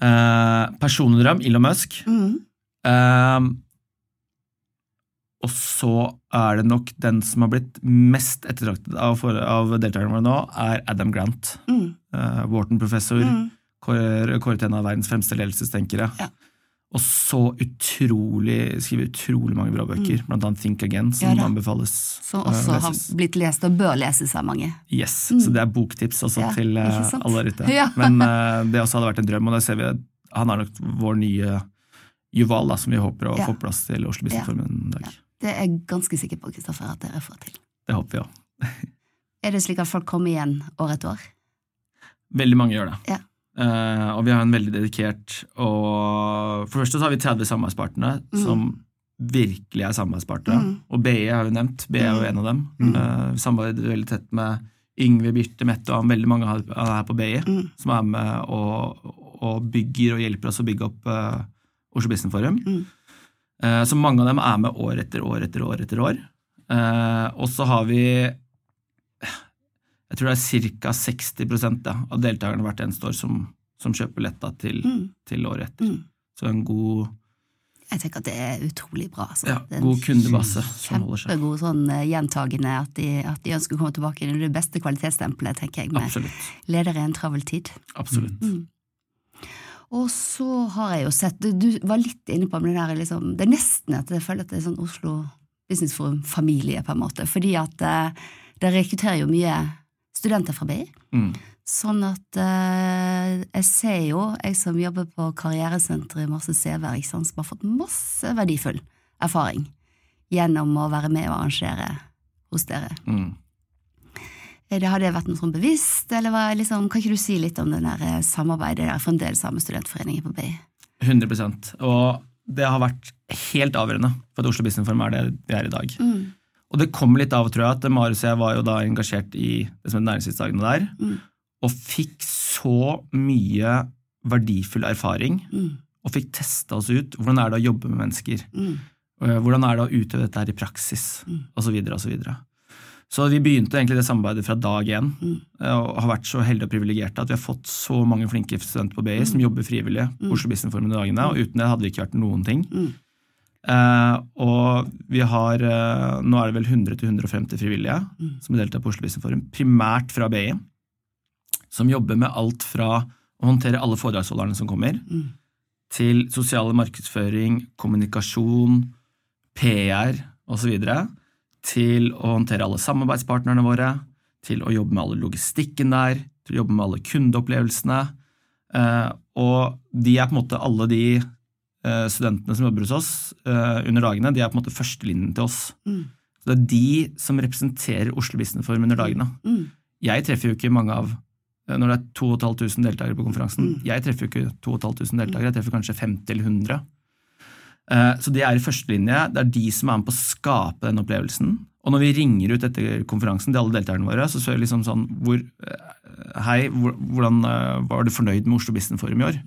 Uh, personlig drøm, Elon Musk. Mm. Eh, og så er det nok den som har blitt mest ettertraktet av, for- av deltakerne våre nå, er Adam Grant. Mm. Uh, Wharton-professor. Mm. Kåret til en av verdens fremste ledelsestenkere. Ja. Og så utrolig, skriver utrolig mange bra bøker, blant annet Think Again, som Mm. Ja anbefales Som uh, også har blitt lest og bør leses av mange. Yes, Så det er boktips også Ja, til uh, alle der ute. Ja. Men uh, det også hadde vært en drøm, og der ser vi han er nok vår nye Juval, da, som vi håper å få plass til Oslo Business. Forum en dag. Det er jeg ganske sikker på, Kristoffer, at dere får til. Det håper vi òg. Er det slik at folk kommer igjen år etter år? Veldig mange gjør det. Ja. Uh, og vi har en veldig dedikert og For det første så har vi 30 samarbeidspartnere Mm. som virkelig er samarbeidspartnere. Mm. Og BE har vi nevnt. BE er jo en av dem. Eh, vi samarbeider veldig tett med Yngve, Birte, Mette og han, veldig mange her her på BI Mm. som er med og, og bygger og hjelper oss å bygge opp uh, Oslo Business Forum. Mm. Eh, så mange av dem er med år etter år etter år etter år. Eh, og så har vi jeg tror det er ca. 60 da, av deltakerne hvert eneste år som, som kjøper billetta til, Mm. til året etter. Mm. Så en god, Jeg tenker at det er utrolig bra. Altså. ja, er god kundebase som holder seg. Kjempegod sånn eh, gjentagende at de, at de ønsker å komme tilbake. Det er det beste kvalitetsstempelet, tenker jeg, med Absolutt. ledere i en travel tid. Absolutt. Mm. Og så har jeg jo sett Du, var litt inne på det der liksom, Det er nesten at jeg føler at det er sånn Oslo Business Forum-familie, på en måte. Fordi at eh, det rekrutterer jo mye studenter fra BI. Mm. Sånn at eh, jeg ser jo, jeg som jobber på karrieresenteret i Marse Sever, ikke som har fått masse verdifull erfaring gjennom å være med og arrangere hos dere. Mm. Det Har det vært noe sånn bevisst, eller hva, liksom, kan ikke du si litt om det der eh, samarbeidet der fremdeles med studentforeningen på BI? 100% Og det har vært helt avgjørende for at Oslo Business Forum er det vi er i dag. Mm. Og det kommer litt av, tror jeg, at Marius og jeg var jo da engasjert i det som næringslivsdagene der, Mm. og fikk så mye verdifull erfaring, Mm. og fikk testa oss ut. Hvordan er det å jobbe med mennesker? Mm. Eh, Hvordan er det å utøve dette her i praksis? Mm. Og så videre og så videre. Så vi begynte egentlig det samarbeidet fra dag én, Mm. eh, og har vært så heldige og privilegerte at vi har fått så mange flinke studenter på BI som jobber frivillig på Oslo Business Forum i dagene, og uten det hadde vi ikke vært noen ting. Mm. Eh, og vi har eh, Nå er det vel 100-150 frivillige Mm. som deltar på Oslo Business Forum, primært fra BI, som jobber med alt fra å håndtere alle foredragsholderne som kommer, Mm. til sosial markedsføring, kommunikasjon, PR osv., til å håndtere alle samarbeidspartnerne våre, til å jobbe med alle logistikken der, til å jobbe med alle kundeopplevelsene. Eh, og de er på en måte alle de eh, studentene som jobber hos oss eh, under dagene, de er på en måte førstelinjen til oss. Mm. Så det er de som representerer Oslo Business Forum under dagene. Mm. Jeg treffer jo ikke mange av når det er 2500 deltakere på konferansen. Mm. Jeg treffer jo ikke 2500 deltakere, jeg treffer kanskje 50 eller 100. Eh, Så de er i førstelinje. Det er de som er med på å skape den opplevelsen. Og når vi ringer ut etter konferansen til alle deltakerne våre, så spør vi liksom sånn hvor, eh, Hei, hvordan eh, var du fornøyd med Oslo Business Forum i år?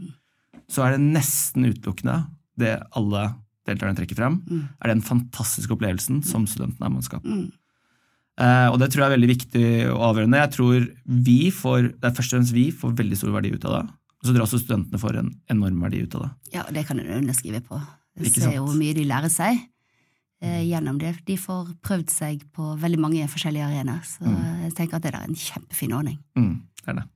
Så er det nesten utelukkende det alle deltakerne trekker frem, Mm. er den fantastiske opplevelsen som studentene er skape. Mm. Eh, og det tror jeg er veldig viktig og avgjørende. Jeg tror vi får, det er først og fremst vi får veldig stor verdi ut av det. Og så tror jeg også studentene får en enorm verdi ut av det. Ja, det kan du underskrive på. Ikke jo hvor mye de lærer seg eh, gjennom det. De får prøvd seg på veldig mange forskjellige arenaer, så jeg tenker at det er en kjempefin ordning. Mm, det er det.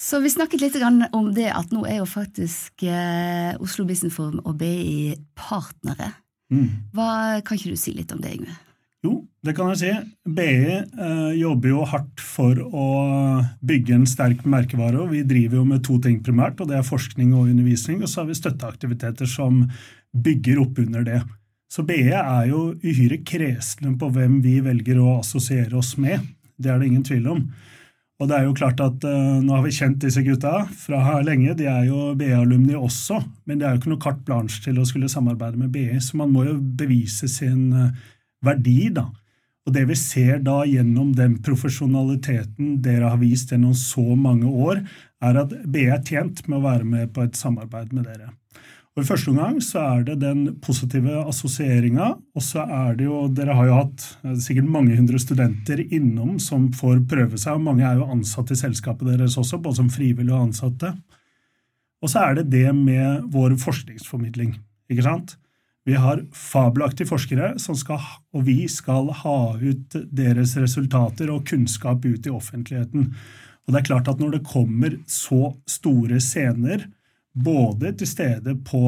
Så vi snakket litt om det at nå er jo faktisk eh, Oslo Business Forum og BI partnere. Mm. Hva, kan ikke du si litt om det, Yngve? Jo, det kan jeg si. BI eh, jobber jo hardt for å bygge en sterk merkevare. og Vi driver jo med to ting primært, og det er forskning og undervisning. Og så har vi støtteaktiviteter som bygger opp under det. Så BE er jo uhyre kresne på hvem vi velger å assosiere oss med. Det er det ingen tvil om. Og det er jo klart at uh, Nå har vi kjent disse gutta fra lenge. De er jo BE-alumni også, men det er jo ikke noe carte blanche til å skulle samarbeide med BE, Så man må jo bevise sin uh, verdi, da. Og det vi ser da gjennom den profesjonaliteten dere har vist gjennom så mange år, er at BE er tjent med å være med på et samarbeid med dere. Og I første omgang så er det den positive assosieringa, og så er det jo Dere har jo hatt eh, sikkert mange hundre studenter innom som får prøve seg, og mange er jo ansatt i selskapet deres også, både som frivillige og ansatte. Og så er det det med vår forskningsformidling. ikke sant? Vi har fabelaktige forskere som skal, og vi skal ha ut deres resultater og kunnskap ut i offentligheten. Og det er klart at når det kommer så store scener, både til stede på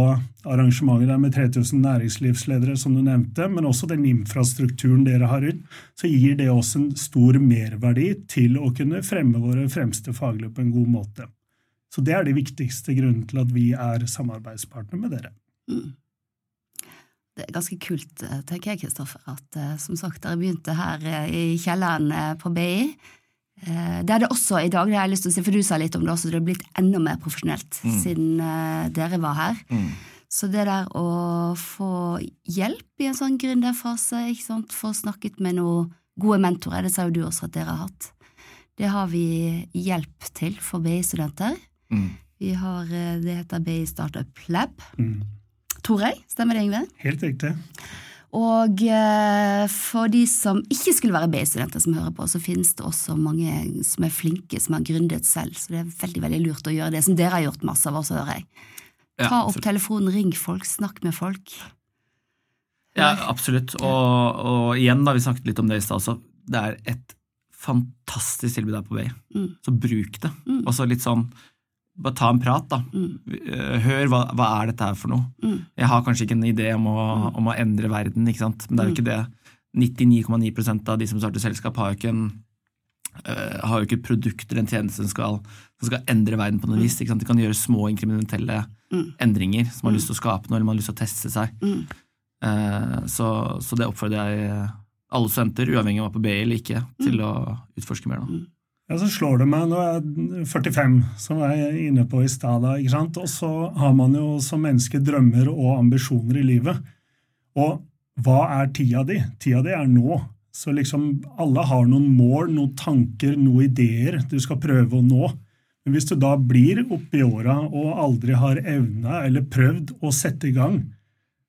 arrangementer med 3000 næringslivsledere, som du nevnte, men også den infrastrukturen dere har ut, så gir det oss en stor merverdi til å kunne fremme våre fremste faglige på en god måte. Så det er de viktigste grunnene til at vi er samarbeidspartner med dere. Mm. Det er ganske kult, eh, tenker jeg, Kristoffer, at eh, som sagt, dere begynte her eh, i kjelleren på BI. Det er det også i dag, det har jeg lyst til å si, for du sa litt om det også, det har blitt enda mer profesjonelt mm. siden dere var her. Mm. Så det der å få hjelp i en sånn gründerfase, ikke sant, få snakket med noen gode mentorer, det sa jo du også at dere har hatt, det har vi hjelp til for BI-studenter. Mm. Vi har det heter BI Startup Lab. Mm tror jeg. Stemmer det, Yngve? Helt riktig. Og eh, for de som ikke skulle være BI-studenter som hører på, så finnes det også mange som er flinke, som har gründet selv. Så det er veldig veldig lurt å gjøre det som dere har gjort masse av også, hører jeg. Ta opp telefonen, ring folk, snakk med folk. Ja, absolutt. Og, og igjen, da vi snakket litt om det i stad, så det er et fantastisk tilbud der på BI. Mm. Så bruk det. Mm. Og så litt sånn bare ta en prat, da. Mm. Eh, hør hva, hva, er dette her for noe. Mm. Jeg har kanskje ikke en idé om å, mm. om å endre verden, ikke sant? men det er jo mm. ikke det. 99,9% av de som starter selskap, har jo ikke en uh, har jo ikke produkter eller en tjeneste som skal, som skal, endre verden på noe vis. Ikke sant? De kan gjøre små inkrementelle mm. endringer som har lyst til å skape noe, eller man har lyst til å teste seg. Uh, så, så, det oppfordrer jeg alle studenter, uavhengig av om man er på BI eller ikke, til å utforske mer. da. Ja, Så slår det meg, nå er jeg 45, som jeg er inne på i stad, og så har man jo som menneske drømmer og ambisjoner i livet. Og hva er tida di? Tida di er nå. Så liksom alle har noen mål, noen tanker, noen ideer du skal prøve å nå. Men hvis du da blir oppi åra og aldri har evna eller prøvd å sette i gang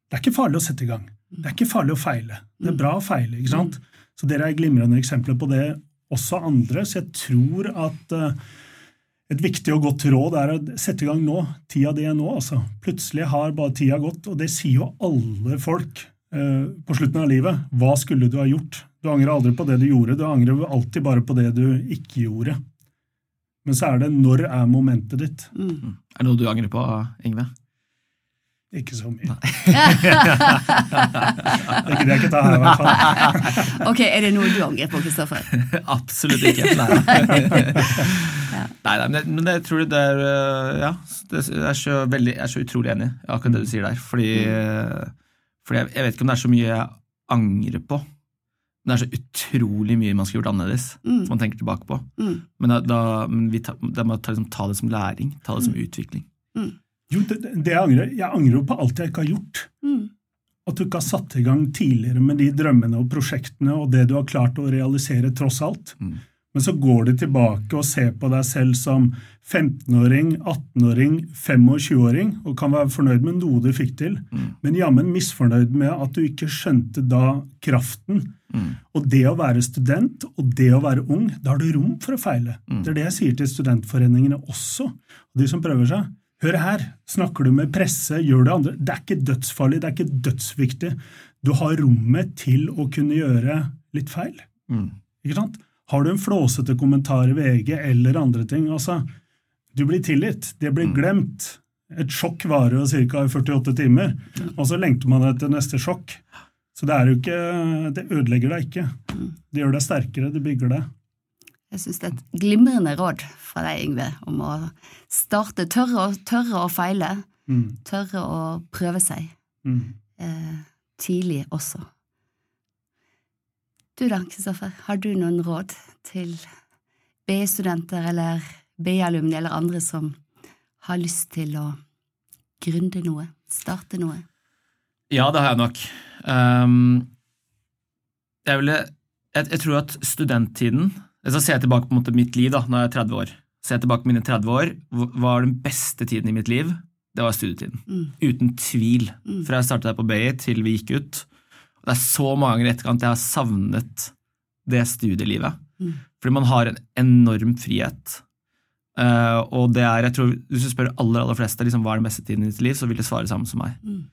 Det er ikke farlig å sette i gang. Det er ikke farlig å feile. Det er bra å feile. ikke sant? Så dere er glimrende eksempler på det også andre. Så jeg tror at uh, et viktig og godt råd er å sette i gang nå. Tida di er nå, altså. Plutselig har bare tida gått, og det sier jo alle folk uh, på slutten av livet. Hva skulle du ha gjort? Du angrer aldri på det du gjorde, du angrer alltid bare på det du ikke gjorde. Men så er det når er momentet ditt? Mm. Er det noe du angrer på, Ingve? Ikke så mye. det gidder jeg ikke ta her, i hvert fall. ok, Er det noe du angrer på, Kristoffer? Absolutt ikke. Nei, ja. nei, nei men, det, jeg tror det er øh, Ja, det er så veldig, jeg er så utrolig enig i akkurat det du sier der. Fordi, mm. fordi jeg, jeg, vet ikke om det er så mye jeg angrer på. Men det er så utrolig mye man skulle gjort annerledes, mm. som man tenker tilbake på. Mm. Men da, da, men vi ta, da må ta, liksom, ta, det som læring, ta det som mm. utvikling. Mm. Jo, det, det jeg angrer Jeg angrer jo på alt jeg ikke har gjort. Mm. At du ikke har satt i gang tidligere med de drømmene og prosjektene og det du har klart å realisere, tross alt. Mm. Men så går du tilbake og ser på deg selv som 15-åring, 18-åring, 25-åring og kan være fornøyd med noe du fikk til, mm. men jammen misfornøyd med at du ikke skjønte da kraften. Mm. Og det å være student og det å være ung, da har du rom for å feile. Mm. Det er det jeg sier til studentforeningene også, og de som prøver seg. Hør her, snakker du med presse, gjør det andre Det er ikke dødsfarlig, det er ikke dødsviktig. Du har rommet til å kunne gjøre litt feil. Mm. Ikke sant? Har du en flåsete kommentar i VG eller andre ting, altså Du blir tilgitt. Det blir mm. glemt. Et sjokk varer jo ca. 48 timer, og så lengter man etter neste sjokk. Så det er jo ikke Det ødelegger deg ikke. Det gjør deg sterkere, det bygger deg. Jeg syns det er et glimrende råd fra deg, Yngve, om å starte, tørre, å- tørre å feile. Mm. Tørre å prøve seg. Mm. Eh, tidlig også. Du da, Kristoffer, har du noen råd til BI-studenter eller BI-alumni eller andre som har lyst til å gründe noe, starte noe? Ja, det har jeg nok. Um, jeg, ville, jeg, jeg tror at studenttiden Så ser jeg tilbake på mitt liv da, når jeg er 30 år. Ser jeg tilbake på mine 30 år, hva var den beste tiden i mitt liv? Det var studietiden. Mm. Uten tvil. Mm. Fra jeg startet her på BI til vi gikk ut. Og det er så mange ganger i etterkant jeg har savnet det studielivet. Mm. Fordi man har en enorm frihet. Uh, og det er, jeg tror, Hvis du spør aller aller fleste liksom, hva er den beste tiden i ditt liv, så vil de svare sammen som meg. Mm.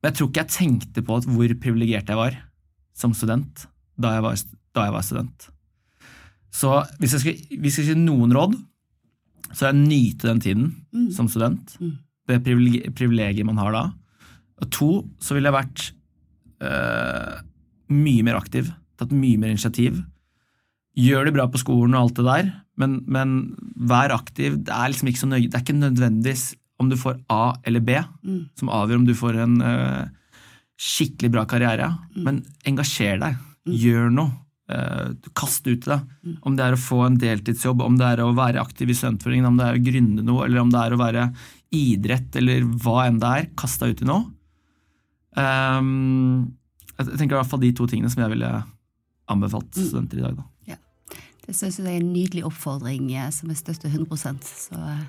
Men jeg tror ikke jeg tenkte på at hvor privilegert jeg var som student da jeg var, da jeg var student. Så hvis jeg skal, hvis jeg skal gi noen råd, så er det nyte den tiden Mm. som student. Mm. Det privileg- privilegiet man har da. Og to, så ville jeg vært øh, mye mer aktiv. Tatt mye mer initiativ. Gjør det bra på skolen og alt det der, men, men vær aktiv. Det er liksom ikke så nøye. Det er ikke nødvendigvis om du får A eller B Mm. som avgjør om du får en øh, skikkelig bra karriere, men engasjer deg. Gjør noe. Uh, kast ut i det. Om det er å få en deltidsjobb, om det er å være aktiv i studentforeningen, om det er å gründe noe, eller om det er å være idrett, eller hva enn det er. Kast deg ut i noe. Um, jeg tenker i hvert fall de to tingene som jeg ville anbefalt studenter i dag. Da. Det synes jeg er en nydelig oppfordring som som jeg støtter 100 Så eh,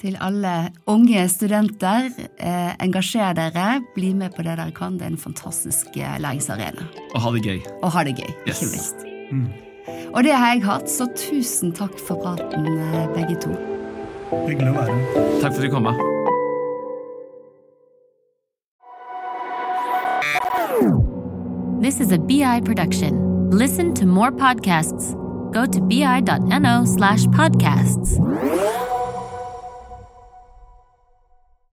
til alle unge studenter, eh, engasjer dere, bli med på det dere kan. Det er en fantastisk eh, læringsarena. Og ha det gøy. Og ha det gøy, Yes. ikke minst. Mm. Og det har jeg hatt, så tusen takk for praten, eh, begge to. Hyggelig å være her. Takk for at du kom. Med. This is a BI production. Listen to more podcasts. Go to bi.no slash podcasts.